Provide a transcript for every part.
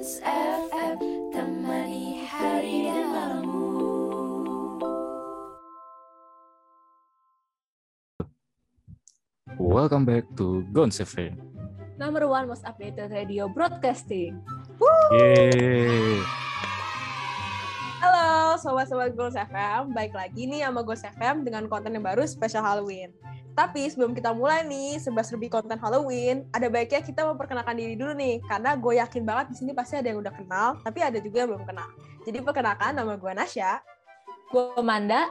FM Temani hari dan malammu Welcome back to Gons FM. number one most updated radio broadcasting. Yeay. Halo sobat-sobat Goals FM, baik lagi nih sama Goals FM dengan konten yang baru spesial Halloween. Tapi sebelum kita mulai nih, sebab lebih konten Halloween, ada baiknya kita memperkenalkan diri dulu nih, karena gue yakin banget di sini pasti ada yang udah kenal, tapi ada juga yang belum kenal. Jadi perkenalkan nama gue Nasya. Gue Manda.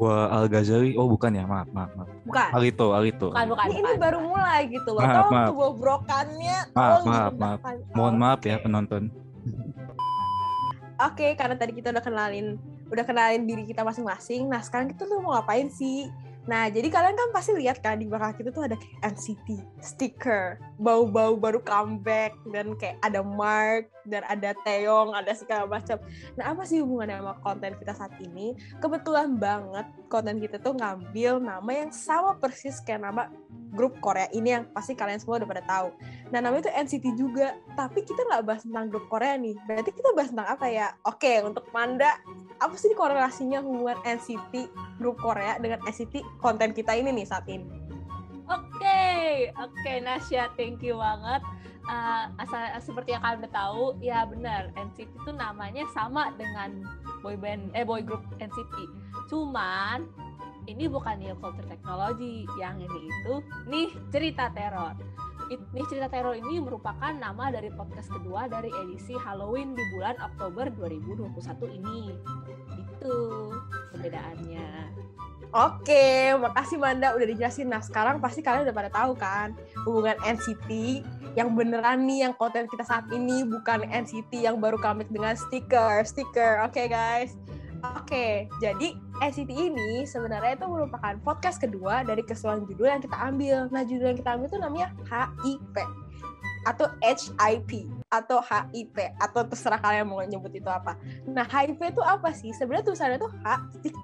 Gua Al Ghazali. Oh bukan ya, maaf, maaf, maaf. Bukan. Alito, Alito. Bukan, bukan. Ini, ini baru mulai gitu loh. Maaf, Tolong maaf. kebobrokannya. Maaf, maaf, direndahkan. Mohon Oh, maaf ya penonton. Oke, karena tadi kita udah kenalin udah kenalin diri kita masing-masing. Nah, sekarang kita tuh mau ngapain sih? Nah, jadi kalian kan pasti lihat kan di belakang kita tuh ada kayak NCT sticker, bau-bau baru comeback dan kayak ada Mark dan ada Taeyong, ada segala macam. Nah, apa sih hubungannya sama konten kita saat ini? Kebetulan banget konten kita tuh ngambil nama yang sama persis kayak nama grup Korea ini yang pasti kalian semua udah pada tahu. Nah, namanya itu NCT juga, tapi kita nggak bahas tentang grup Korea nih. Berarti kita bahas tentang apa ya? Oke, untuk Manda, apa sih korelasinya hubungan NCT grup Korea dengan NCT konten kita ini nih saat ini? Oke, oke Nasya, thank you banget. Uh, asal seperti yang kalian udah tahu, ya benar NCT itu namanya sama dengan boy band eh boy group NCT. Cuman ini bukan new culture technology, yang ini itu nih cerita teror. Nih cerita teror ini merupakan nama dari podcast kedua dari edisi Halloween di bulan Oktober 2021 ini. Itu perbedaannya. Oke, makasih Manda udah dijelasin. Nah, sekarang pasti kalian udah pada tahu kan hubungan NCT yang beneran nih yang konten kita saat ini bukan NCT yang baru comeback dengan stiker, stiker. Oke guys. Oke, jadi NCT ini sebenarnya itu merupakan podcast kedua dari keseluruhan judul yang kita ambil. Nah, judul yang kita ambil itu namanya HIP atau HIP atau HIP atau terserah kalian mau nyebut itu apa. Nah, HIP itu apa sih? Sebenarnya tulisannya itu H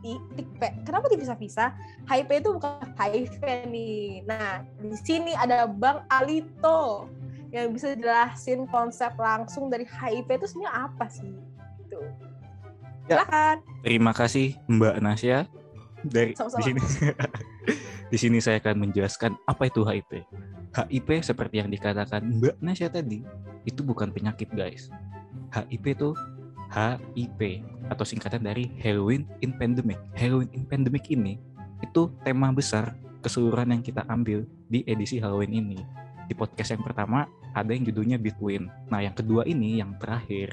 I P. Kenapa dipisah-pisah? HIP itu bukan HIV nih. Nah, di sini ada Bang Alito yang bisa jelasin konsep langsung dari HIV itu sebenarnya apa sih? Ya. Terima kasih Mbak Nasya. Dari Sama-sama. di sini di sini saya akan menjelaskan apa itu HIV. HIV seperti yang dikatakan Mbak Nasya tadi, itu bukan penyakit guys. HIV itu HIP atau singkatan dari Heroin in Pandemic. Heroin in Pandemic ini itu tema besar keseluruhan yang kita ambil di edisi Halloween ini. Di podcast yang pertama ada yang judulnya Between. Nah, yang kedua ini yang terakhir.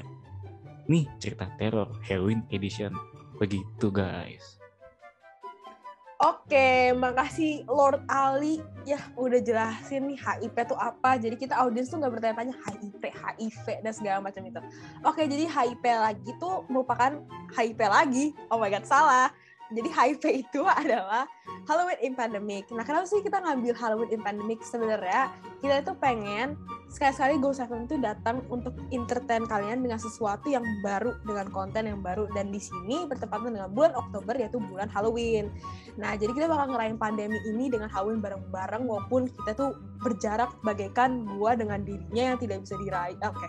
Nih cerita teror Halloween Edition. Begitu guys. Oke, makasih Lord Ali ya udah jelasin nih HIP itu apa. Jadi kita audiens tuh nggak bertanya-tanya HIP, HIV dan segala macam itu. Oke, jadi HIP lagi tuh merupakan HIP lagi. Oh my god, salah. Jadi HIV itu adalah Halloween in Pandemic. Nah, kenapa sih kita ngambil Halloween in Pandemic? Sebenarnya kita itu pengen sekali-sekali Go Seven itu datang untuk entertain kalian dengan sesuatu yang baru, dengan konten yang baru. Dan di sini bertepatan dengan bulan Oktober yaitu bulan Halloween. Nah, jadi kita bakal ngerayain pandemi ini dengan Halloween bareng-bareng walaupun kita tuh berjarak bagaikan gua dengan dirinya yang tidak bisa diraih. Oke,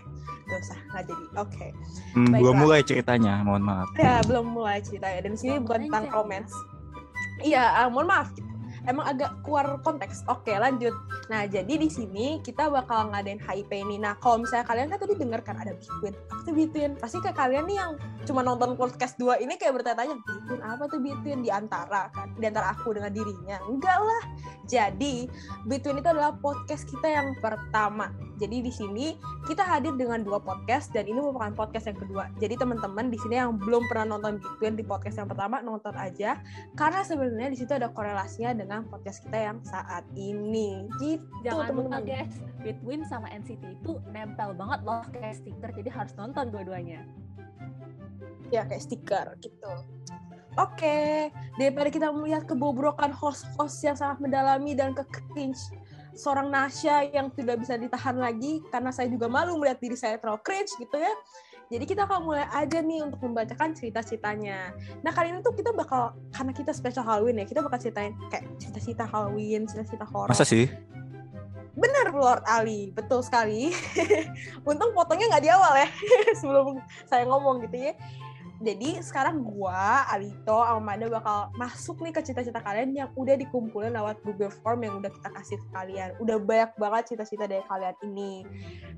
gak usah, nggak jadi. Oke. Hmm, Baiklah. belum mulai ceritanya, mohon maaf. Ya, belum mulai ceritanya. Dan di sini bukan tentang romance. Iya, ah, mohon maaf. Emang agak keluar konteks. Oke, lanjut. Nah, jadi di sini kita bakal ngadain HIP ini. Nah, kalau misalnya kalian kan tadi dengar kan ada Between. Apa tuh? Pasti kayak kalian nih yang cuma nonton podcast dua ini kayak bertanya-tanya, Between apa tuh Between? Di antara kan? Di antara aku dengan dirinya. Enggak lah. Jadi, Between itu adalah podcast kita yang pertama. Jadi di sini kita hadir dengan dua podcast dan ini merupakan podcast yang kedua. Jadi teman-teman di sini yang belum pernah nonton Between di podcast yang pertama nonton aja karena sebenarnya di situ ada korelasinya dengan podcast kita yang saat ini. Gitu Jangan lupa teman-teman. guys, Between sama NCT itu nempel banget loh kayak stiker, jadi harus nonton dua-duanya. Ya kayak stiker gitu. Oke, daripada kita melihat kebobrokan host-host yang sangat mendalami dan ke cringe seorang Nasya yang tidak bisa ditahan lagi karena saya juga malu melihat diri saya terlalu cringe gitu ya. Jadi kita akan mulai aja nih untuk membacakan cerita-ceritanya. Nah kali ini tuh kita bakal karena kita special Halloween ya, kita bakal ceritain kayak cerita-cerita Halloween, cerita-cerita horor. Masa sih? Benar Lord Ali, betul sekali. Untung fotonya nggak di awal ya, sebelum saya ngomong gitu ya. Jadi sekarang gua, Alito, sama Manda bakal masuk nih ke cita-cita kalian yang udah dikumpulin lewat Google Form yang udah kita kasih ke kalian. Udah banyak banget cita-cita dari kalian ini.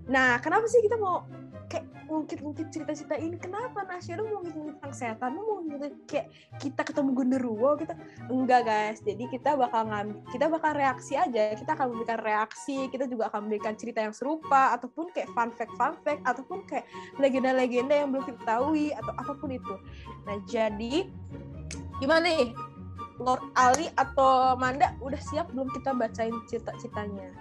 Nah, kenapa sih kita mau kayak ngungkit-ngungkit cita-cita ini? Kenapa Nasya lu mau ngungkit tentang setan? Lu mau ngungkit kayak kita ketemu genderuwo kita enggak guys. Jadi kita bakal ngambil, kita bakal reaksi aja. Kita akan memberikan reaksi, kita juga akan memberikan cerita yang serupa ataupun kayak fun fact fun fact ataupun kayak legenda-legenda yang belum kita ketahui atau apa pun itu. Nah, jadi gimana nih? Lord Ali atau Manda udah siap belum kita bacain cita-citanya?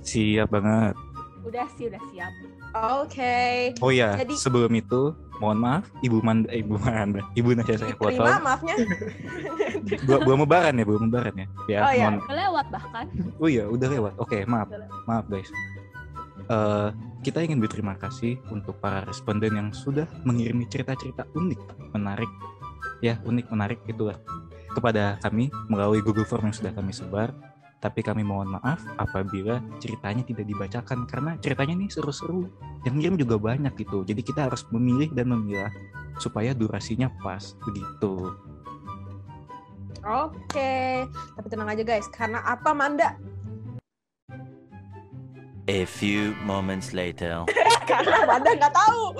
Siap banget. Udah sih, udah siap. Oke. Oh ya, Jadi- sebelum itu mohon maaf Ibu Manda, eh, Ibu Manda, Ibu Nasya saya Terima potong. maafnya. Gua gua mebaran ya, belum mebaran ya. Ya, Oh, iya. mohon Kelewat bahkan. Oh iya, udah lewat. Oke, maaf. Udah Maaf, guys. Eh, kita ingin berterima kasih untuk para responden yang sudah mengirimi cerita-cerita unik, menarik, ya unik, menarik itulah kepada kami melalui Google Form yang sudah kami sebar. Tapi kami mohon maaf apabila ceritanya tidak dibacakan karena ceritanya ini seru-seru. Yang ngirim juga banyak gitu. Jadi kita harus memilih dan memilah supaya durasinya pas begitu. Oke. Tapi tenang aja guys, karena apa Manda? A few moments later. karena Manda nggak tahu.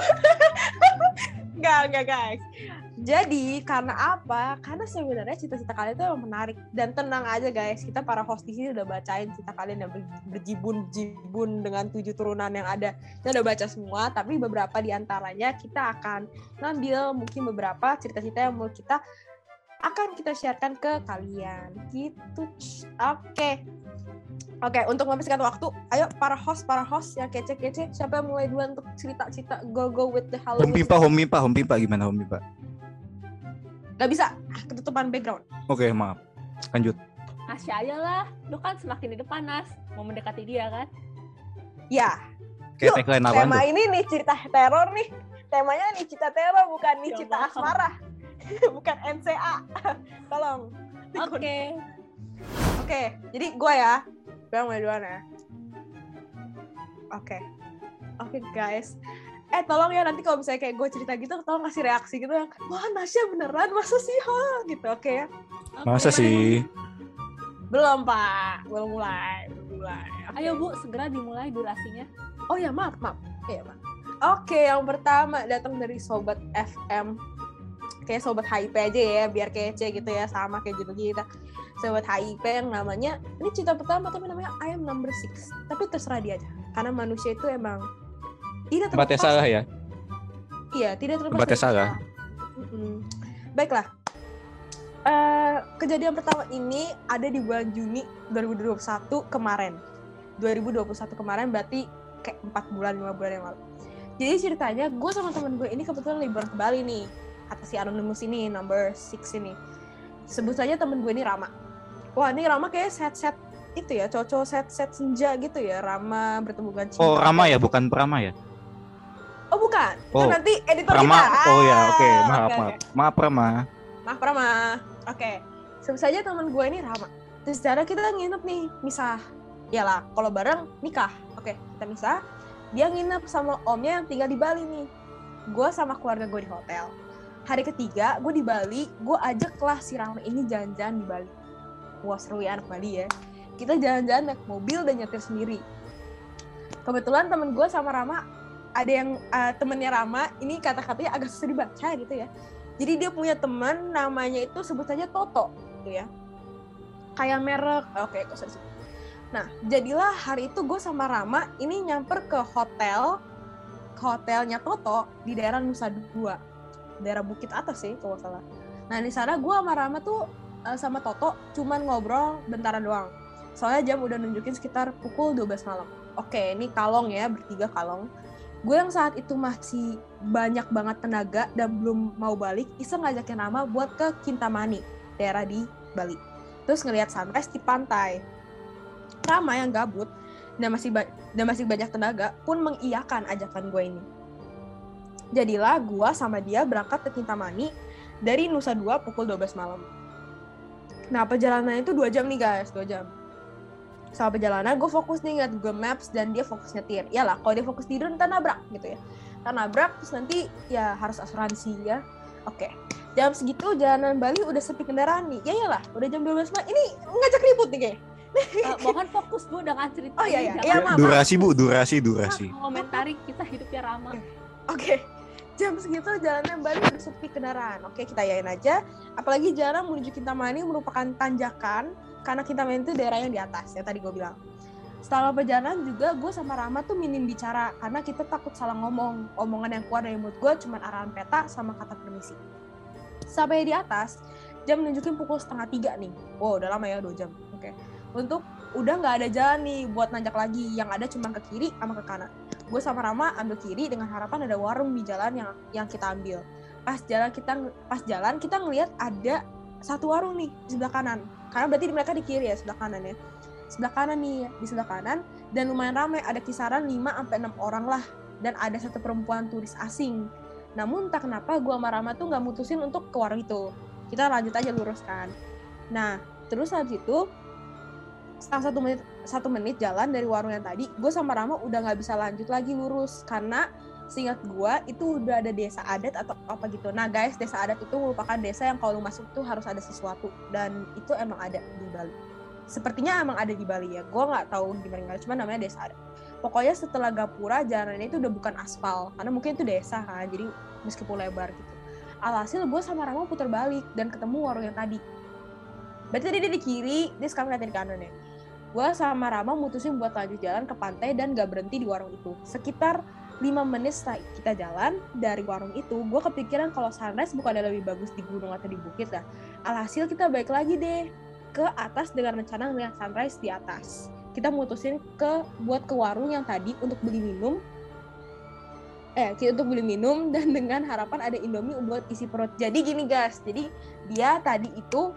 Nggak, nggak guys. Jadi karena apa? Karena sebenarnya cita-cita kalian itu menarik dan tenang aja guys. Kita para host di sini udah bacain cita kalian yang ber- berjibun-jibun dengan tujuh turunan yang ada. Kita udah baca semua, tapi beberapa di antaranya kita akan ngambil mungkin beberapa cerita-cerita yang mau kita akan kita sharekan ke kalian. Gitu. Oke. Oke, untuk menghabiskan waktu, ayo para host, para host yang kece-kece, siapa yang mulai duluan untuk cerita-cerita go go with the Home Halloween? Pimpa, Home Pimpa, Home Pimpa gimana Home Pimpa? Gak bisa, ah, ketutupan background. Oke, maaf. Lanjut. Asya aja lah. Lu kan semakin di depan, Nas. Mau mendekati dia kan? Ya, Kayak Yuk, tagline tema tuh? ini nih cerita teror nih. Temanya nih cerita teror, bukan nih Ya cerita asmara. bukan NCA. Tolong. Oke. Oke, jadi gue ya. Gue yang mulai duluan ya. Oke. Oke guys. Eh tolong ya nanti kalau misalnya kayak gue cerita gitu, tolong kasih reaksi gitu yang wah Nasya beneran masa sih ha gitu oke ya. Oke. Masa sih? Belum pak, belum mulai, belum mulai. Oke. Ayo Bu, segera dimulai durasinya. Oh ya maaf maaf. Iya maaf. Oke yang pertama datang dari sobat FM. Kayak sobat HIP aja ya, biar kece gitu ya sama kayak gitu kita. Sobat HIP yang namanya ini cerita pertama tapi namanya I am number six. Tapi terserah dia aja. Karena manusia itu emang tidak terlepas salah ya? Iya, tidak terlepas dari salah. Mm-mm. Baiklah. Eh, kejadian pertama ini ada di bulan Juni 2021 kemarin. 2021 kemarin berarti kayak 4 bulan, 5 bulan yang lalu. Jadi ceritanya gue sama temen gue ini kebetulan liburan ke Bali nih. Kata si Anonymous ini, number 6 ini. Sebut saja temen gue ini Rama. Wah ini Rama kayak set-set itu ya, cowok set-set senja gitu ya. Rama bertemu dengan cinta. Oh, Rama ya, bukan Prama ya? Oh bukan, itu Oh, nanti editor Rama. kita. Oh ya, oke. Ah, Maaf, oke, maaf. Maaf, Rama. Maaf Rama. Oke. Sebut saja teman gue ini Rama. Terus secara kita nginep nih, misah. Iyalah, kalau bareng nikah. Oke, kita misah. Dia nginep sama omnya yang tinggal di Bali nih. Gue sama keluarga gue di hotel. Hari ketiga, gue di Bali. Gue ajak kelas si Rama ini jalan-jalan di Bali. Wah seru ya anak Bali ya. Kita jalan-jalan naik mobil dan nyetir sendiri. Kebetulan temen gue sama Rama ada yang eh, temennya Rama ini kata-katanya agak susah dibaca gitu ya. Jadi dia punya teman namanya itu sebut saja Toto gitu ya. Kayak merek, oke gak usah. Nah, jadilah hari itu gue sama Rama ini nyamper ke hotel, ke hotelnya Toto di daerah Nusa Dua, daerah Bukit Atas sih kalau salah. Nah di sana gue sama Rama tuh eh, sama Toto cuman ngobrol bentaran doang. Soalnya jam udah nunjukin sekitar pukul 12 malam. Oke, ini kalong ya, bertiga kalong gue yang saat itu masih banyak banget tenaga dan belum mau balik iseng ngajakin Rama buat ke Kintamani daerah di Bali terus ngelihat sunrise di pantai Rama yang gabut dan masih dan masih banyak tenaga pun mengiyakan ajakan gue ini jadilah gue sama dia berangkat ke Kintamani dari Nusa Dua pukul 12 malam nah perjalanannya itu dua jam nih guys dua jam Sama perjalanan gue fokus nih ngeliat Google Maps dan dia fokus nyetir. Iyalah, kalau dia fokus tidur ntar nabrak gitu ya. Ntar nabrak terus nanti ya harus asuransi ya. Oke. Jam segitu jalanan Bali udah sepi kendaraan nih. Ya iyalah, udah jam 12 malam. Ini ngajak ribut nih kayak. Eh, mohon fokus bu dengan cerita Oh, iya, iya. Iya, maaf. durasi bu durasi durasi komentari kita hidupnya ramah Oke. Jam segitu jalanan Bali udah sepi kendaraan. Oke, kita yain aja. Apalagi jalan menuju Kintamani merupakan tanjakan karena Kintamani itu daerah yang di atas ya tadi gue bilang. Selama perjalanan juga gue sama Rama tuh minim bicara karena kita takut salah ngomong. Omongan yang keluar dari mulut gue cuma arahan peta sama kata permisi. Sampai di atas, jam menunjukin pukul setengah tiga nih. Wow, udah lama ya dua jam. Oke. Untuk udah nggak ada jalan nih buat nanjak lagi. Yang ada cuma ke kiri sama ke kanan. Gue sama Rama ambil kiri dengan harapan ada warung di jalan yang yang kita ambil. Pas jalan kita pas jalan kita ngelihat ada satu warung nih di sebelah kanan. Karena berarti mereka di kiri ya sebelah kanan ya. Sebelah kanan nih di sebelah kanan. Dan lumayan ramai ada kisaran 5 sampai 6 orang lah. Dan ada satu perempuan turis asing. Namun tak kenapa gue sama Rama tuh nggak mutusin untuk ke warung itu. Kita lanjut aja lurus kan. Nah terus habis itu setelah satu menit satu menit jalan dari warung yang tadi gue sama Rama udah nggak bisa lanjut lagi lurus karena seingat gue itu udah ada desa adat atau apa gitu. Nah guys desa adat itu merupakan desa yang kalau lu masuk tuh harus ada sesuatu. Dan itu emang ada di Bali. Sepertinya emang ada di Bali ya. Gue nggak tahu gimana cuma namanya desa adat. Pokoknya setelah Gapura jalannya itu udah bukan aspal. Karena mungkin itu desa kan? Jadi meskipun lebar gitu. Alhasil gue sama Rama putar balik dan ketemu warung yang tadi. Berarti tadi dia di kiri dia sekarang ngeliatin di kanan ya gue sama Rama mutusin buat lanjut jalan ke pantai dan gak berhenti di warung itu. Sekitar 5 menit setelah kita jalan dari warung itu, gue kepikiran kalau sunrise bukan lebih bagus di gunung atau di bukit lah. Alhasil kita balik lagi deh ke atas dengan rencana melihat sunrise di atas. Kita mutusin ke buat ke warung yang tadi untuk beli minum. Eh, kita untuk beli minum dan dengan harapan ada Indomie buat isi perut. Jadi gini guys, jadi dia tadi itu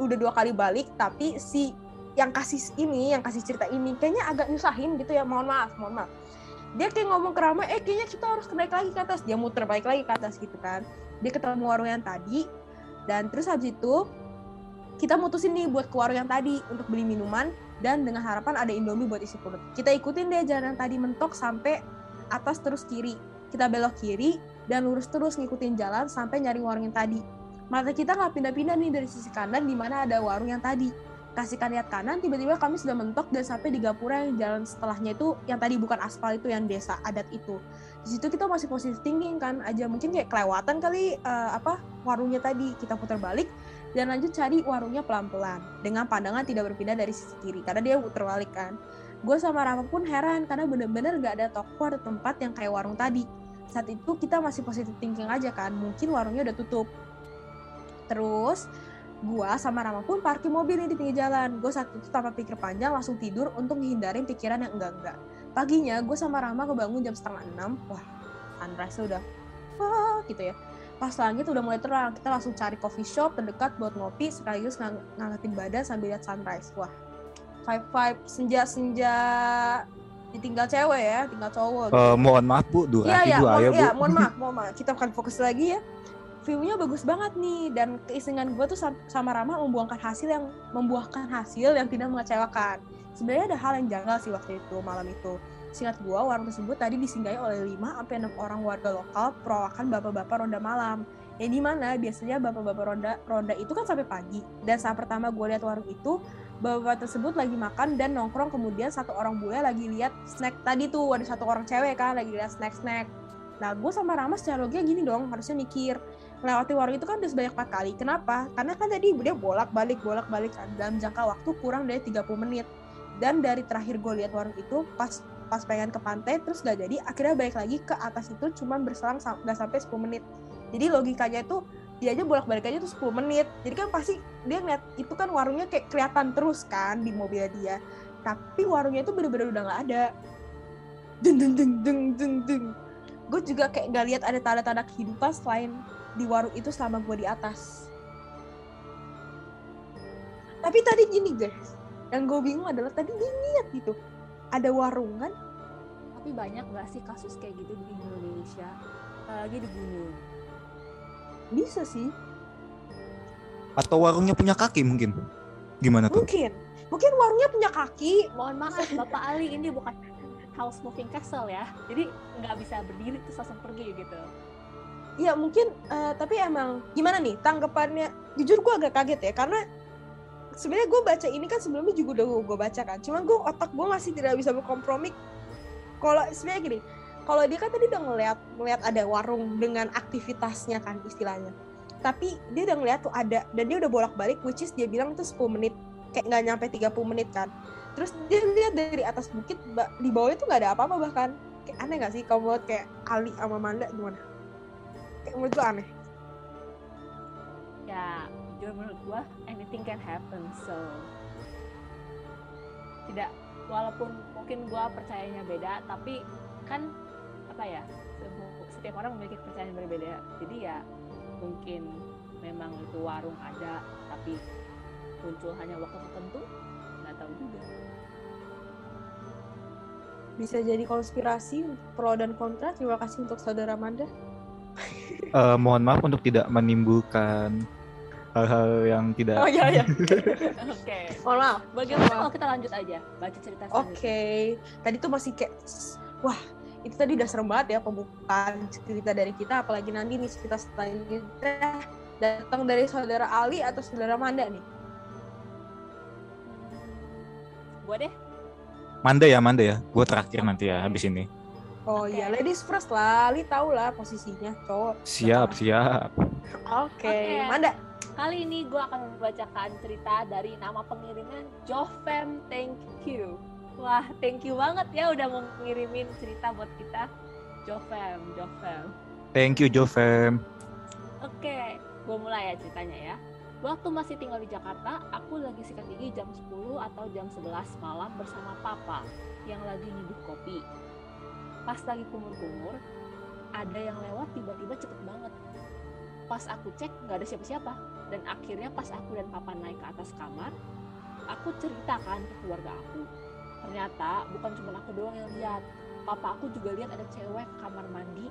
udah dua kali balik tapi si yang kasih ini, yang kasih cerita ini kayaknya agak nyusahin gitu ya. Mohon maaf, mohon maaf. Dia kayak ngomong ke Rama, eh kayaknya kita harus naik lagi ke atas. Dia muter balik lagi ke atas gitu kan. Dia ketemu warung yang tadi dan terus habis itu kita mutusin nih buat ke warung yang tadi untuk beli minuman dan dengan harapan ada Indomie buat isi perut. Kita ikutin deh jalan yang tadi mentok sampai atas terus kiri. Kita belok kiri dan lurus terus ngikutin jalan sampai nyari warung yang tadi. Mata kita nggak pindah-pindah nih dari sisi kanan di mana ada warung yang tadi kasihkan lihat kanan tiba-tiba kami sudah mentok dan sampai di Gapura yang jalan setelahnya itu yang tadi bukan aspal itu yang desa adat itu. Di situ kita masih positif thinking kan aja mungkin kayak kelewatan kali eh, apa warungnya tadi. Kita putar balik dan lanjut cari warungnya pelan-pelan dengan pandangan tidak berpindah dari sisi kiri karena dia putar balik kan. Gue sama Rama pun heran karena bener-bener gak ada toko atau tempat yang kayak warung tadi. Saat itu kita masih positif thinking aja kan mungkin warungnya udah tutup. Terus gua sama Rama pun parkir mobil nih di pinggir jalan. Gue saat itu tanpa pikir panjang langsung tidur untuk menghindarin pikiran yang enggak-enggak. Paginya gue sama Rama kebangun jam setengah enam. Wah, sunrise udah wah gitu ya. Pas langit udah mulai terang, kita langsung cari coffee shop terdekat buat ngopi sekaligus ng ngangetin badan sambil lihat sunrise. Wah, vibe vibe senja-senja ditinggal cewek ya, tinggal cowok. gitu. Eh, mohon maaf bu Iya durasi ya, bu mohon, ayo bu ya, mohon maaf, mohon maaf. Kita akan fokus lagi ya. View-nya bagus banget nih dan keisengan gue tuh sam- sama Rama membuahkan hasil yang membuahkan hasil yang tidak mengecewakan. Sebenarnya ada hal yang janggal sih waktu itu malam itu. Singkat gue, warung tersebut tadi disinggahi oleh 5 sampai 6 orang warga lokal perawakan bapak-bapak ronda malam. Yang di mana biasanya bapak-bapak ronda ronda itu kan sampai pagi. Dan saat pertama gue lihat warung itu, bapak tersebut lagi makan dan nongkrong kemudian satu orang bule lagi lihat snack tadi tuh ada satu orang cewek kan lagi lihat snack-snack. Nah gue sama Rama secara logika gini dong harusnya mikir melewati warung itu kan udah sebanyak 4 kali. Kenapa? Karena kan tadi dia bolak-balik bolak-balik kan dalam jangka waktu kurang dari 30 menit. Dan dari terakhir gue lihat warung itu pas pas pengen ke pantai terus gak jadi akhirnya balik lagi ke atas itu cuman berselang sam- gak sampai 10 menit. Jadi logikanya itu dia aja bolak-balik aja tuh 10 menit. Jadi kan pasti dia ngeliat itu kan warungnya kayak kelihatan terus kan di mobil dia. Tapi warungnya itu bener-bener udah nggak ada. Deng deng deng deng deng deng. Gue juga kayak gak lihat ada tanda-tanda kehidupan selain di warung itu selama gue di atas. Tapi tadi gini guys, yang gue bingung adalah tadi lihat gitu, ada warung kan? Tapi banyak gak sih kasus kayak gitu di Indonesia? Apalagi di gunung. Bisa sih, atau warungnya punya kaki mungkin gimana tuh mungkin. mungkin warungnya punya kaki Mohon maaf, Bapak Ali, ini bukan house moving castle ya. Jadi nggak bisa berdiri terus langsung pergi gitu. Ya mungkin eh, tapi emang gimana nih tanggapannya? Jujur gue agak kaget ya karena sebenarnya gue baca ini kan sebelumnya juga udah gue baca kan cuman gue otak gue masih tidak bisa berkompromi. Kalau sebenarnya gini kalau dia kan tadi udah ngeliat ngeliat ada warung dengan aktivitasnya kan istilahnya tapi dia udah ngeliat tuh ada dan dia udah bolak balik which is dia bilang itu 10 menit kayak nggak nyampe 30 menit kan. Terus dia lihat dari atas bukit di bawahnya tuh nggak ada apa-apa bahkan. Kayak aneh gak sih kalau menurut kayak Ali sama Manda gimana kayak menurut gue aneh Ya, jujur menurut gua anything can happen. So tidak walaupun mungkin gua percayanya beda, tapi kan apa ya? Setiap orang memiliki kepercayaan yang berbeda. Jadi ya mungkin memang itu warung ada, tapi muncul hanya waktu tertentu, nggak tahu juga. bisa jadi konspirasi pro dan kontra terima kasih untuk saudara Manda Eh, mohon maaf untuk tidak menimbulkan hal-hal yang tidak oh iya iya Oke. mohon maaf Bagaimana kalau kita lanjut aja baca cerita Oke, selanjutnya? tadi tuh masih kayak, wah itu tadi udah serem banget ya pembukaan cerita dari kita, apalagi nanti nih cerita selanjutnya datang dari saudara Ali atau saudara Manda nih. Gua deh. Manda ya, Manda ya. Gue terakhir nanti ya habis ini. Oh Oke. iya, ladies first lah, Ali tau lah posisinya cowok. Siap, siap. Oke, Oke. Manda. Kali ini gue akan membacakan cerita dari nama pengirimnya Jofem Thank You. Wah, thank you banget ya udah mau ngirimin cerita buat kita. Jofem, Jofem. Thank you, Jofem. Oke, gue mulai ya ceritanya ya. Waktu masih tinggal di Jakarta, aku lagi sikat gigi jam 10 atau jam 11 malam bersama papa yang lagi nyeduh kopi. Pas lagi kumur-kumur, ada yang lewat tiba-tiba cepet banget. Pas aku cek, nggak ada siapa-siapa. Dan akhirnya pas aku dan papa naik ke atas kamar, aku ceritakan ke keluarga aku. Ternyata bukan cuma aku doang yang lihat. Papa aku juga lihat ada cewek kamar mandi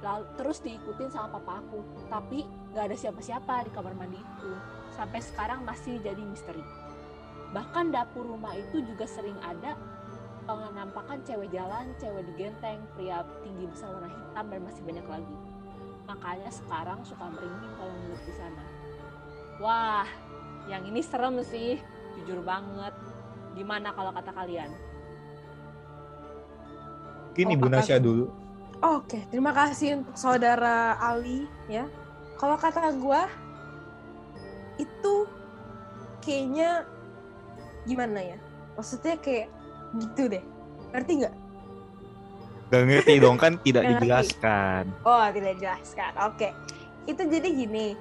lalu terus diikutin sama papa aku tapi nggak ada siapa-siapa di kamar mandi itu sampai sekarang masih jadi misteri bahkan dapur rumah itu juga sering ada penampakan cewek jalan cewek digenteng pria tinggi besar warna hitam dan masih banyak lagi makanya sekarang suka merinding kalau ngeliat di sana wah yang ini serem sih jujur banget gimana kalau kata kalian Mungkin Oh, makasih. Nasya dulu. Oke, terima kasih untuk saudara Ali ya. Kalau kata gua itu kayaknya gimana ya? Maksudnya kayak gitu deh. Ngerti nggak? Gak ngerti dong kan tidak ngerti. dijelaskan. Oh, tidak jelaskan. Oke. Itu jadi gini.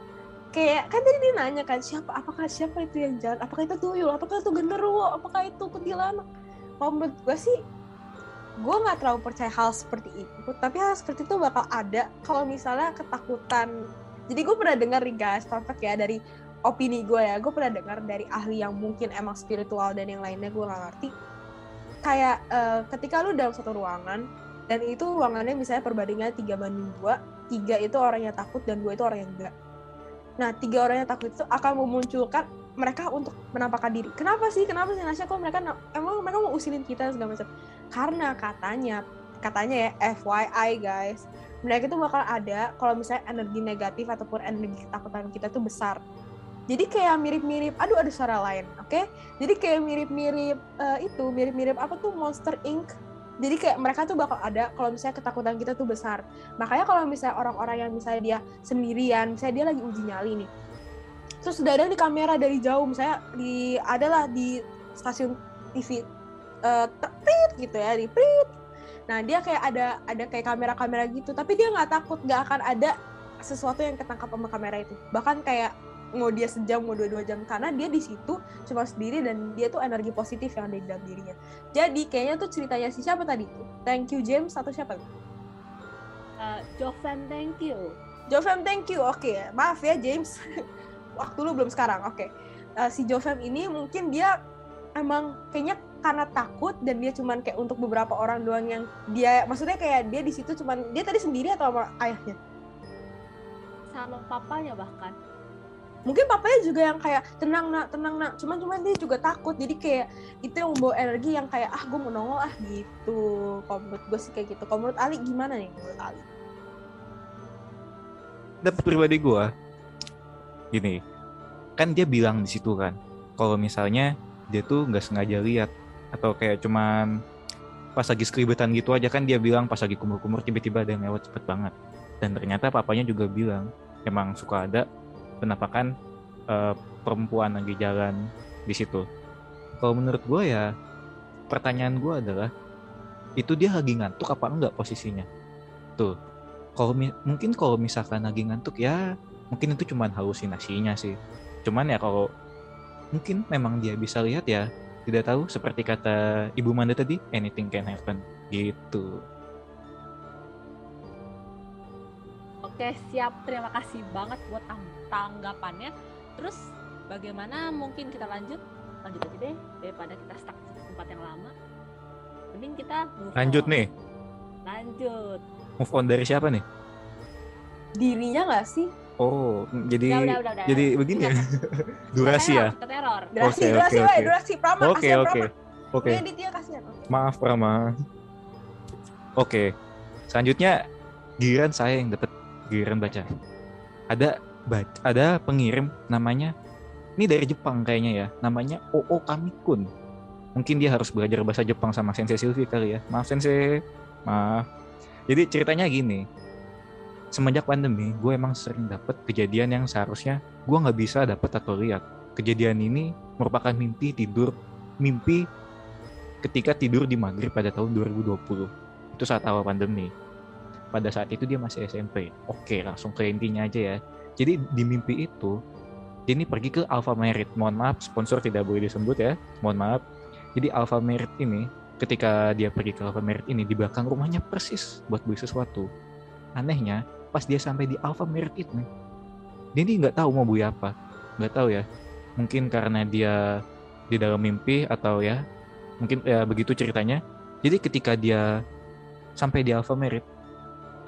Kayak kan tadi dia nanya kan siapa apakah siapa itu yang jalan? Apakah itu tuyul? Apakah itu genderuwo? Apakah itu kuntilanak? Kalau menurut gue sih gue nggak terlalu percaya hal seperti itu tapi hal seperti itu bakal ada kalau misalnya ketakutan jadi gue pernah dengar nih guys perfect ya dari opini gue ya gue pernah dengar dari ahli yang mungkin emang spiritual dan yang lainnya gue nggak ngerti kayak eh, ketika lu dalam satu ruangan dan itu ruangannya misalnya perbandingan tiga banding dua tiga itu orang yang takut dan dua itu orang yang enggak. Nah tiga orang yang takut itu akan memunculkan mereka untuk menampakkan diri. Kenapa sih? Kenapa sih Nasya kok mereka emang mereka mau usilin kita segala macam? Karena katanya katanya ya FYI guys mereka itu bakal ada kalau misalnya energi negatif ataupun energi ketakutan kita tuh besar jadi kayak mirip-mirip aduh ada suara lain oke? Jadi kayak mirip-mirip eh, itu mirip-mirip apa tuh Monster Inc. Jadi kayak mereka tuh bakal ada kalau misalnya ketakutan kita tuh besar. Makanya kalau misalnya orang-orang yang misalnya dia sendirian misalnya dia lagi uji nyali nih. Terus udah ada di kamera dari jauh misalnya di adalah di stasiun TV eh, te- prit gitu ya di prit. Nah dia kayak ada ada kayak kamera-kamera gitu tapi dia nggak takut nggak akan ada sesuatu yang ketangkap sama kamera itu. Bahkan kayak mau dia sejam mau dua-dua jam karena dia di situ cuma sendiri dan dia tuh energi positif yang ada di dalam dirinya. Jadi kayaknya tuh ceritanya si siapa tadi? Thank you James atau siapa? Eh, Jofem thank you. Jovem thank you. Oke maaf ya James. Waktu lu belum sekarang oke. Eh, si Jovem ini mungkin dia emang kayaknya karena takut dan dia cuman kayak untuk beberapa orang doang yang dia maksudnya kayak dia di situ cuman dia tadi sendiri atau sama ayahnya? Sama papanya bahkan mungkin papanya juga yang kayak tenang nak tenang nak. Cuman cuman dia juga takut. Jadi kayak itu yang membawa energi yang kayak ah gue mau nongol ah gitu. Kalau menurut gue sih kayak gitu. Kalau menurut Ali gimana nih? Menurut Ali. Dapat pribadi gue gini. Kan dia bilang di situ kan kalau misalnya dia tuh nggak sengaja lihat atau kayak cuman pas lagi skribetan gitu aja kan dia bilang pas lagi kumur-kumur tiba-tiba ada yang lewat cepet banget. Dan ternyata papanya juga bilang emang suka ada penampakan eh, perempuan lagi jalan di situ. Kalau menurut gue ya pertanyaan gue adalah itu dia lagi ngantuk apa enggak posisinya? Tuh kalau mungkin kalau misalkan lagi ngantuk ya mungkin itu cuman halusinasinya sih. Cuman ya kalau mungkin memang dia bisa lihat ya tidak tahu seperti kata ibu Manda tadi anything can happen gitu. Oke, siap. Terima kasih banget buat tang- tanggapannya. Terus bagaimana mungkin kita lanjut? Lanjut aja deh daripada kita stuck di tempat yang lama. Mending kita move lanjut on. nih Lanjut. move on dari siapa nih dirinya nggak sih oh jadi Udah, udah, udah, udah. jadi begini ya durasi ya teror. durasi Oke, durasi oke, woy, oke. durasi Prama oke oke oke Ini dia kasihan Oke. maaf Prama oke selanjutnya giliran saya yang dapat giliran baca ada baca, ada pengirim namanya ini dari Jepang kayaknya ya namanya Oo Kamikun. Mungkin dia harus belajar bahasa Jepang sama Sensei Sylvie kali ya. Maaf Sensei. Maaf. Jadi ceritanya gini semenjak pandemi gue emang sering dapet kejadian yang seharusnya gue nggak bisa dapet atau lihat. Kejadian ini merupakan mimpi tidur mimpi ketika tidur di maghrib pada tahun 2020 itu saat awal pandemi. Pada saat itu dia masih SMP oke langsung ke intinya aja ya jadi di mimpi itu ini pergi ke Alfamart mohon maaf sponsor tidak boleh disebut ya. Mohon maaf. Jadi Alfamart ini ketika dia pergi ke Alfamart ini di belakang rumahnya persis buat beli sesuatu. Anehnya pas dia sampai di Alfamart itu dia ini nggak tahu mau beli apa. Nggak tahu ya. Mungkin karena dia di dalam mimpi atau ya mungkin ya begitu ceritanya. Jadi ketika dia sampai di Alfamart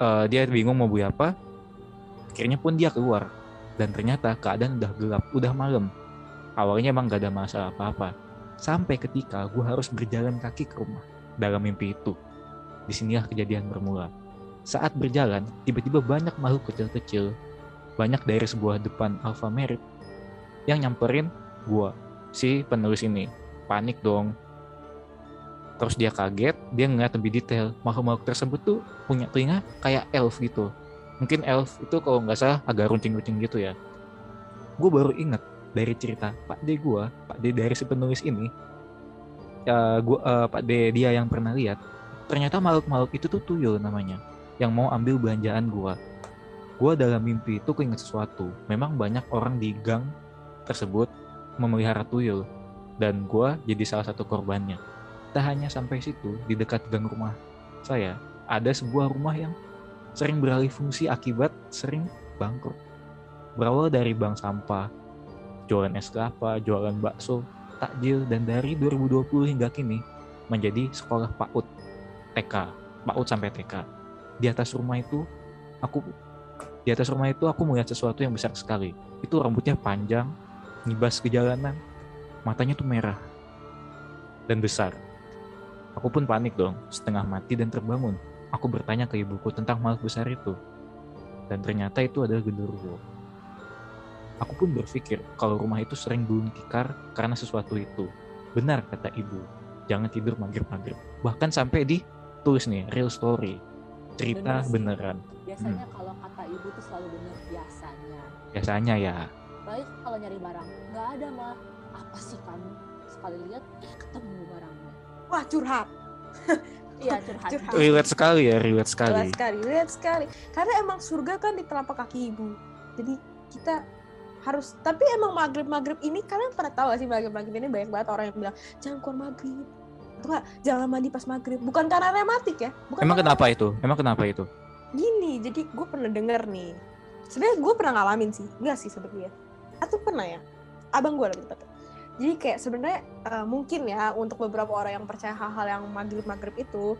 eh, dia bingung mau beli apa akhirnya pun dia keluar. Dan ternyata keadaan udah gelap udah malam. Awalnya emang gak ada masalah apa-apa. Sampai ketika gue harus berjalan kaki ke rumah dalam mimpi itu. Di sinilah kejadian bermula. Saat berjalan tiba-tiba banyak makhluk kecil-kecil banyak dari sebuah depan Alfamart yang nyamperin gua si penulis ini. Panik dong. Terus dia kaget dia ngeliat lebih detail. Makhluk-makhluk tersebut tuh punya telinga kayak elf gitu mungkin elf itu kalau nggak salah agak runcing-runcing gitu ya. Gue baru inget dari cerita Pak D gua Pak D dari si penulis ini ya gua eh, Pak D dia yang pernah lihat ternyata makhluk-makhluk itu tuh tuyul namanya yang mau ambil belanjaan gua. Gua dalam mimpi itu keinget sesuatu. Memang banyak orang di gang tersebut memelihara tuyul dan gua jadi salah satu korbannya. Tak hanya sampai situ di dekat gang rumah saya ada sebuah rumah yang sering beralih fungsi akibat sering bangkrut. Berawal dari bank sampah jualan es kelapa jualan bakso takjil dan dari 2020 hingga kini menjadi sekolah PAUD TK PAUD sampai TK di atas rumah itu aku di atas rumah itu aku melihat sesuatu yang besar sekali. Itu rambutnya panjang ngibas ke jalanan matanya tuh merah dan besar. Aku pun panik dong setengah mati dan terbangun aku bertanya ke ibuku tentang makhluk besar itu. Dan ternyata itu adalah genderuwo. Aku pun berpikir kalau rumah itu sering gulung tikar karena sesuatu itu. Benar kata ibu. Jangan tidur maghrib-maghrib. Bahkan sampai di tulis nih real story. Cerita Bener beneran. Biasanya kalau kata ibu tuh selalu benar biasanya. biasanya ya. Baik kalau nyari barang, nggak ada mah. Apa sih kamu? Sekali lihat, eh ketemu barangnya. wah curhat Iya curhat. Curhat. relate sekali ya relate sekali. Sekali, lihat sekali. Karena emang surga kan di telapak kaki ibu. Jadi kita harus tapi emang maghrib maghrib ini kalian pernah tahu gak sih maghrib maghrib ini banyak banget orang yang bilang jangan keluar maghrib. Atau enggak jangan mandi pas maghrib. Bukan karena rematik ya bukan emang kenapa itu? Emang kenapa itu? Gini jadi gue pernah denger nih. Sebenarnya gue pernah ngalamin sih. Enggak sih sebenarnya atau pernah ya? Abang gue lebih tepatnya jadi kayak sebenarnya eh, mungkin ya untuk beberapa orang yang percaya hal-hal yang maghrib maghrib itu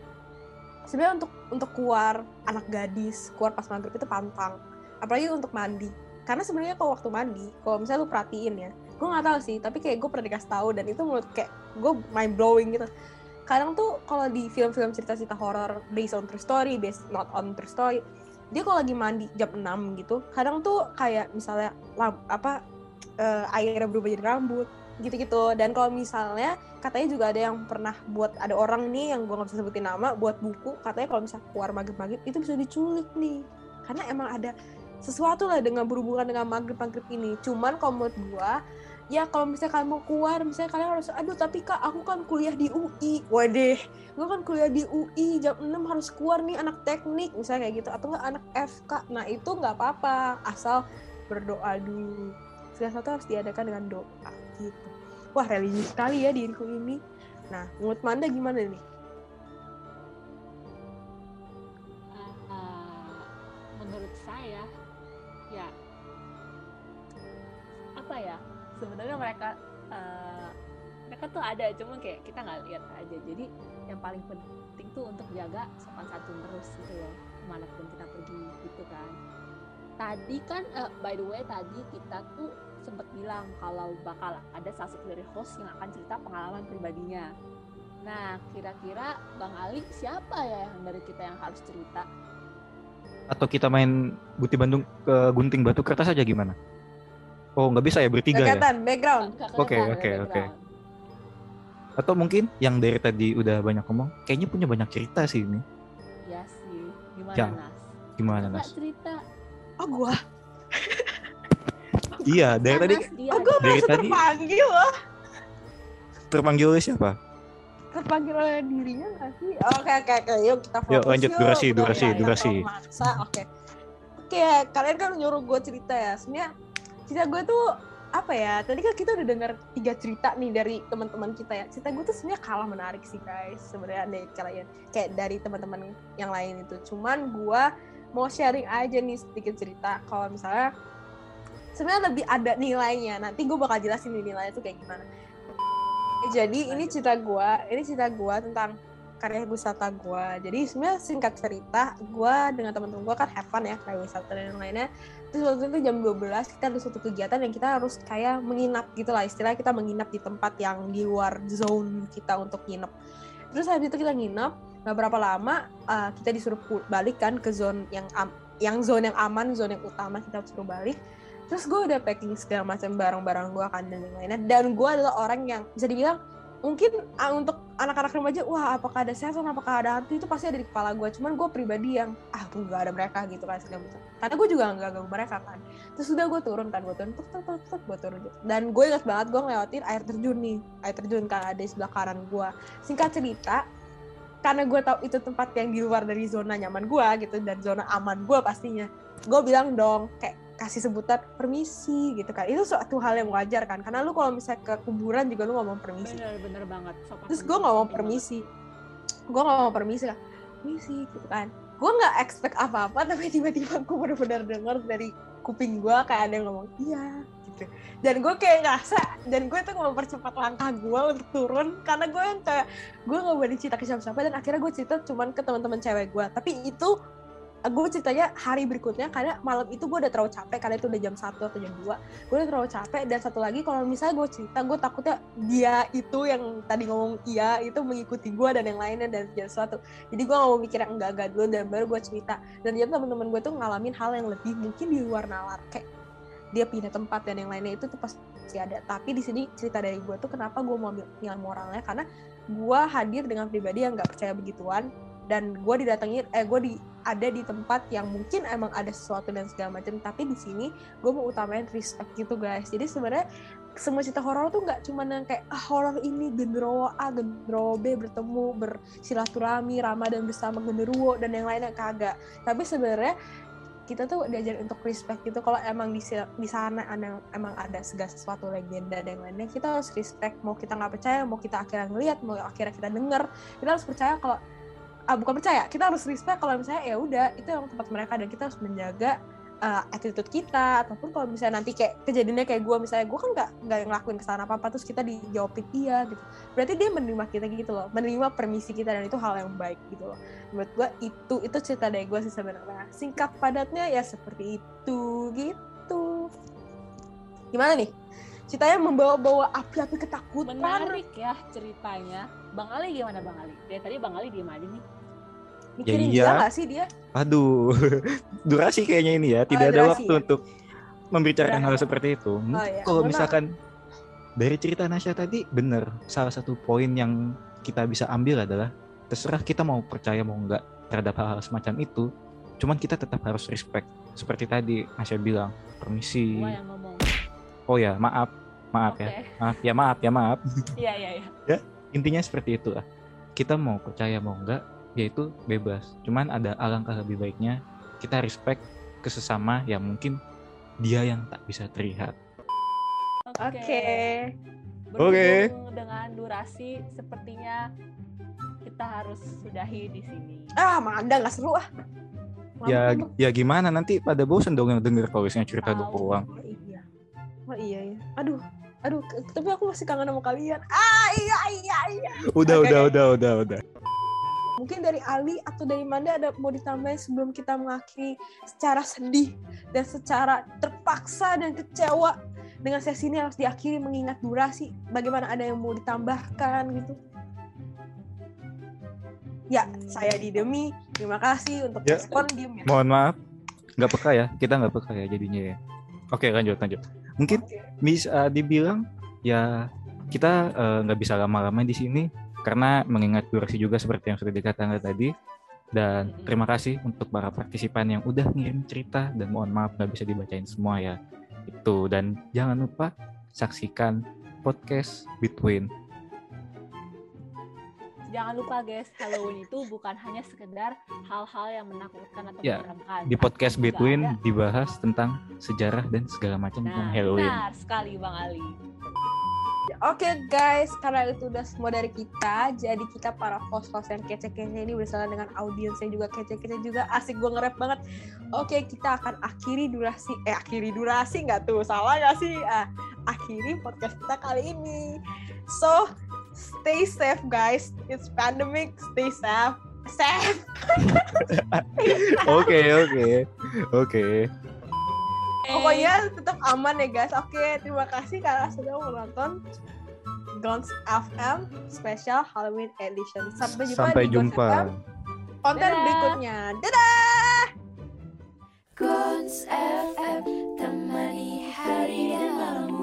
sebenarnya untuk untuk keluar anak gadis keluar pas maghrib itu pantang. Apalagi untuk mandi. Karena sebenarnya kalau waktu mandi kalau misalnya lu perhatiin ya gue nggak tahu sih tapi kayak gue pernah dikasih tahu dan itu menurut kayak gue mind blowing gitu. Kadang tuh kalau di film-film cerita-cerita horor based on true story based not on true story dia kalau lagi mandi jam 6 gitu kadang tuh kayak misalnya apa eh, airnya berubah jadi rambut gitu-gitu. Dan kalau misalnya katanya juga ada yang pernah buat ada orang nih yang gue nggak bisa sebutin nama buat buku katanya kalau misalnya keluar maghrib-maghrib itu bisa diculik nih. Karena emang ada sesuatu lah dengan berhubungan dengan maghrib-maghrib ini. Cuman kalau menurut gue ya kalau misalnya kalian mau keluar misalnya kalian harus aduh tapi kak aku kan kuliah di UI waduh gue kan kuliah di UI jam 6 harus keluar nih anak teknik misalnya kayak gitu. Atau enggak anak FK nah itu nggak apa-apa asal berdoa dulu. Segala sesuatu harus diadakan dengan doa gitu. Wah religi sekali ya diriku ini. Nah menurut Manda gimana nih? Ah, menurut saya ya apa ya sebenarnya mereka eh, mereka tuh ada cuma kayak kita nggak lihat aja. Jadi yang paling penting tuh untuk jaga sopan santun terus gitu ya ke mana pun kita pergi gitu kan. Tadi kan eh, by the way tadi kita tuh sempat bilang kalau bakal ada salah satu dari host yang akan cerita pengalaman pribadinya nah kira-kira bang Ali siapa ya yang dari kita yang harus cerita Atau kita main Guti Bandung ke Gunting Batu Kertas aja gimana? Oh nggak bisa ya bertiga ya? Kelihatan background Nggak Oke, oke, oke. background. Atau mungkin yang dari tadi udah banyak ngomong, kayaknya punya banyak cerita sih ini. Iya sih. Gimana Ya, Nas? Gimana Nas? cerita. oh gua Iya, dari tadi oh gua Dari merasa tadi- terpanggil loh terpanggil oleh siapa? terpanggil oleh dirinya nggak sih? Oke oke oke. Yuk kita fokus. Yuk, lanjut. Durasi, Udah durasi, mulai durasi. memaksa oke. Oke kalian kan nyuruh gue cerita ya. Sebenarnya cerita gue tuh apa ya tadi kan kita udah dengar tiga cerita nih dari teman-teman kita ya. Cerita gue tuh sebenarnya kalah menarik sih guys sebenarnya dari kalian. Kayak dari teman-teman yang lain itu. Cuman gue mau sharing aja nih sedikit cerita. Kalau misalnya sebenarnya lebih ada nilainya. Nanti gue bakal jelasin nih nilainya tuh kayak gimana. Jadi ini cerita gue ini cerita gue tentang karya wisata gue jadi sebenarnya singkat cerita gue dengan teman-teman gue kan have fun ya karya wisata dan lainnya terus waktu itu jam 12 kita ada suatu kegiatan yang kita harus kayak menginap gitu lah. Istilahnya kita menginap di tempat yang di luar zone kita untuk nginep. Terus habis itu kita nginep nggak berapa lama uh, kita disuruh balik kan ke zone yang yang zone yang aman zone yang utama kita suruh balik terus gue udah packing segala macam barang-barang gue kan dan lainnya dan gue adalah orang yang bisa dibilang mungkin ah, untuk anak-anak remaja wah apakah ada setan apakah ada hantu itu pasti ada di kepala gue cuman gue pribadi yang ah nggak ada mereka gitu kan segala macam karena gue juga nggak ganggu mereka kan. Terus udah gue turun kan gue turun tuk tuk tuk tuk gue turun gitu. dan gue ingat banget gue ngelewatin air terjun nih air terjun kan ada di sebelah kanan gue singkat cerita karena gue tahu itu tempat yang di luar dari zona nyaman gue gitu dan zona aman gue pastinya gue bilang dong kayak kasih sebutan permisi gitu kan. Itu suatu hal yang wajar kan karena lu kalau misalnya ke kuburan juga lu ngomong permisi. Bener bener banget. Sopan terus gue ngomong permisi. Gue ngomong permisi lah. Permisi gitu kan. Gue nggak expect apa-apa tapi tiba-tiba gue benar-benar denger dari kuping gue kayak ada yang ngomong iya gitu. Dan gue kayak ngerasa dan gue tuh mempercepat langkah gue untuk turun karena gue yang kayak gue nggak boleh cerita ke siapa-siapa dan akhirnya gue cerita cuman ke teman-teman cewek gue tapi itu gue ceritanya hari berikutnya karena malam itu gue udah terlalu capek karena itu udah jam 1 atau jam 2 gue udah terlalu capek dan satu lagi kalau misalnya gue cerita gue takutnya dia itu yang tadi ngomong iya itu mengikuti gue dan yang lainnya dan jadi sesuatu. Jadi gue gak mau mikir yang enggak-enggak dulu dan baru gue cerita. Dan ternyata teman-teman gue tuh ngalamin hal yang lebih mungkin di luar nalar. Kayak dia pindah tempat dan yang lainnya itu tuh pasti ada. Tapi di sini cerita dari gue tuh kenapa gue mau ambil moralnya karena gue hadir dengan pribadi yang nggak percaya begituan dan gue didatengin eh gue di ada di tempat yang mungkin emang ada sesuatu dan segala macam tapi di sini gue mau utamain respect gitu guys. Jadi sebenarnya semua cerita horor tuh nggak cuma yang kayak ah, horor ini genderuwo A genderuwo B bertemu bersilaturahmi ramadan bersama genderuwo dan yang lainnya kagak. Tapi sebenarnya kita tuh diajarin untuk respect gitu. Kalau emang di, di sana ada emang ada segala sesuatu legenda dan lainnya kita harus respect. Mau kita nggak percaya mau kita akhirnya ngelihat mau akhirnya kita denger kita harus percaya kalau ah, bukan percaya kita harus respect kalau misalnya ya udah itu yang tempat mereka dan kita harus menjaga uh, attitude kita ataupun kalau misalnya nanti kayak kejadiannya kayak gue misalnya gue kan nggak nggak ngelakuin kesalahan apa apa terus kita dijawabin iya gitu. Berarti dia menerima kita gitu loh menerima permisi kita dan itu hal yang baik gitu loh. Menurut gue itu itu cerita dari gue sih sebenarnya. Singkat padatnya ya seperti itu gitu. Gimana nih? Ceritanya membawa-bawa api-api ketakutan. Menarik ya ceritanya. Bang Ali gimana Bang Ali? Dari tadi Bang Ali diem aja nih. Mikirin Ya iya. dia nggak sih dia? Aduh, durasi kayaknya ini ya. Tidak ada durasi waktu ya? untuk membicarakan Udah. hal seperti itu. Mungkin iya. kalau misalkan dari cerita Nasya tadi, bener. Salah satu poin yang kita bisa ambil adalah terserah kita mau percaya mau enggak terhadap hal-hal semacam itu. Cuman kita tetap harus respect. Seperti tadi Nasya bilang, permisi. Oh ya, maaf. Maaf Oke. ya. Maaf ya, maaf ya, maaf. Iya iya iya. Intinya seperti itu lah. Kita mau percaya mau enggak, yaitu bebas. Cuman ada alangkah lebih baiknya kita respect ke sesama yang mungkin dia yang tak bisa terlihat. Oke. Oke. Berhubung dengan durasi sepertinya kita harus sudahi di sini. Ah, Manda nggak seru ah. Ya ya gimana nanti pada bosan dong yang denger kalau misalnya cerita doang. Oh iya. Oh iya ya. Aduh. Aduh, tapi aku masih kangen sama kalian. Ah, iya iya iya. Udah Oke, udah udah udah udah. Mungkin dari Ali atau dari Manda ada mau ditambahin sebelum kita mengakhiri secara sedih dan secara terpaksa dan kecewa dengan sesi ini harus diakhiri mengingat durasi. Bagaimana ada yang mau ditambahkan gitu? Ya, saya di Demi. Terima kasih untuk Ya. respon diem ya. Mohon maaf. Nggak peka ya. Kita nggak peka ya jadinya ya. Oke lanjut lanjut. Mungkin bisa dibilang ya kita eh, nggak bisa lama-lama di sini karena mengingat durasi juga seperti yang sudah dikatakan tadi. Dan terima kasih untuk para partisipan yang udah ngirim cerita dan mohon maaf nggak bisa dibacain semua ya. Itu dan jangan lupa saksikan podcast Between Jangan lupa guys, Halloween itu bukan hanya sekedar hal-hal yang menakutkan atau Ya, menyeramkan. di podcast tapi Between ada- dibahas tentang sejarah dan segala macam tentang Nah, Halloween. benar sekali Bang Ali. Oke guys, karena itu udah semua dari kita, jadi kita para host-host yang kece-kece ini bersama dengan audiens yang juga kece-kece juga asik gue nge-rap banget. Oke, kita akan akhiri durasi, eh akhiri durasi nggak tuh, salah nggak sih? Ah, akhiri podcast kita kali ini. So, stay safe guys. It's pandemic, stay safe. Safe. Oke, oke. Oke. Pokoknya tetap aman ya guys. Oke, okay, terima kasih karena sudah menonton Gons FM Special Halloween Edition. Sampai jumpa Sampai di jumpa. FM konten Dadah. berikutnya. Dadah. Gons FM temani hari dan malammu.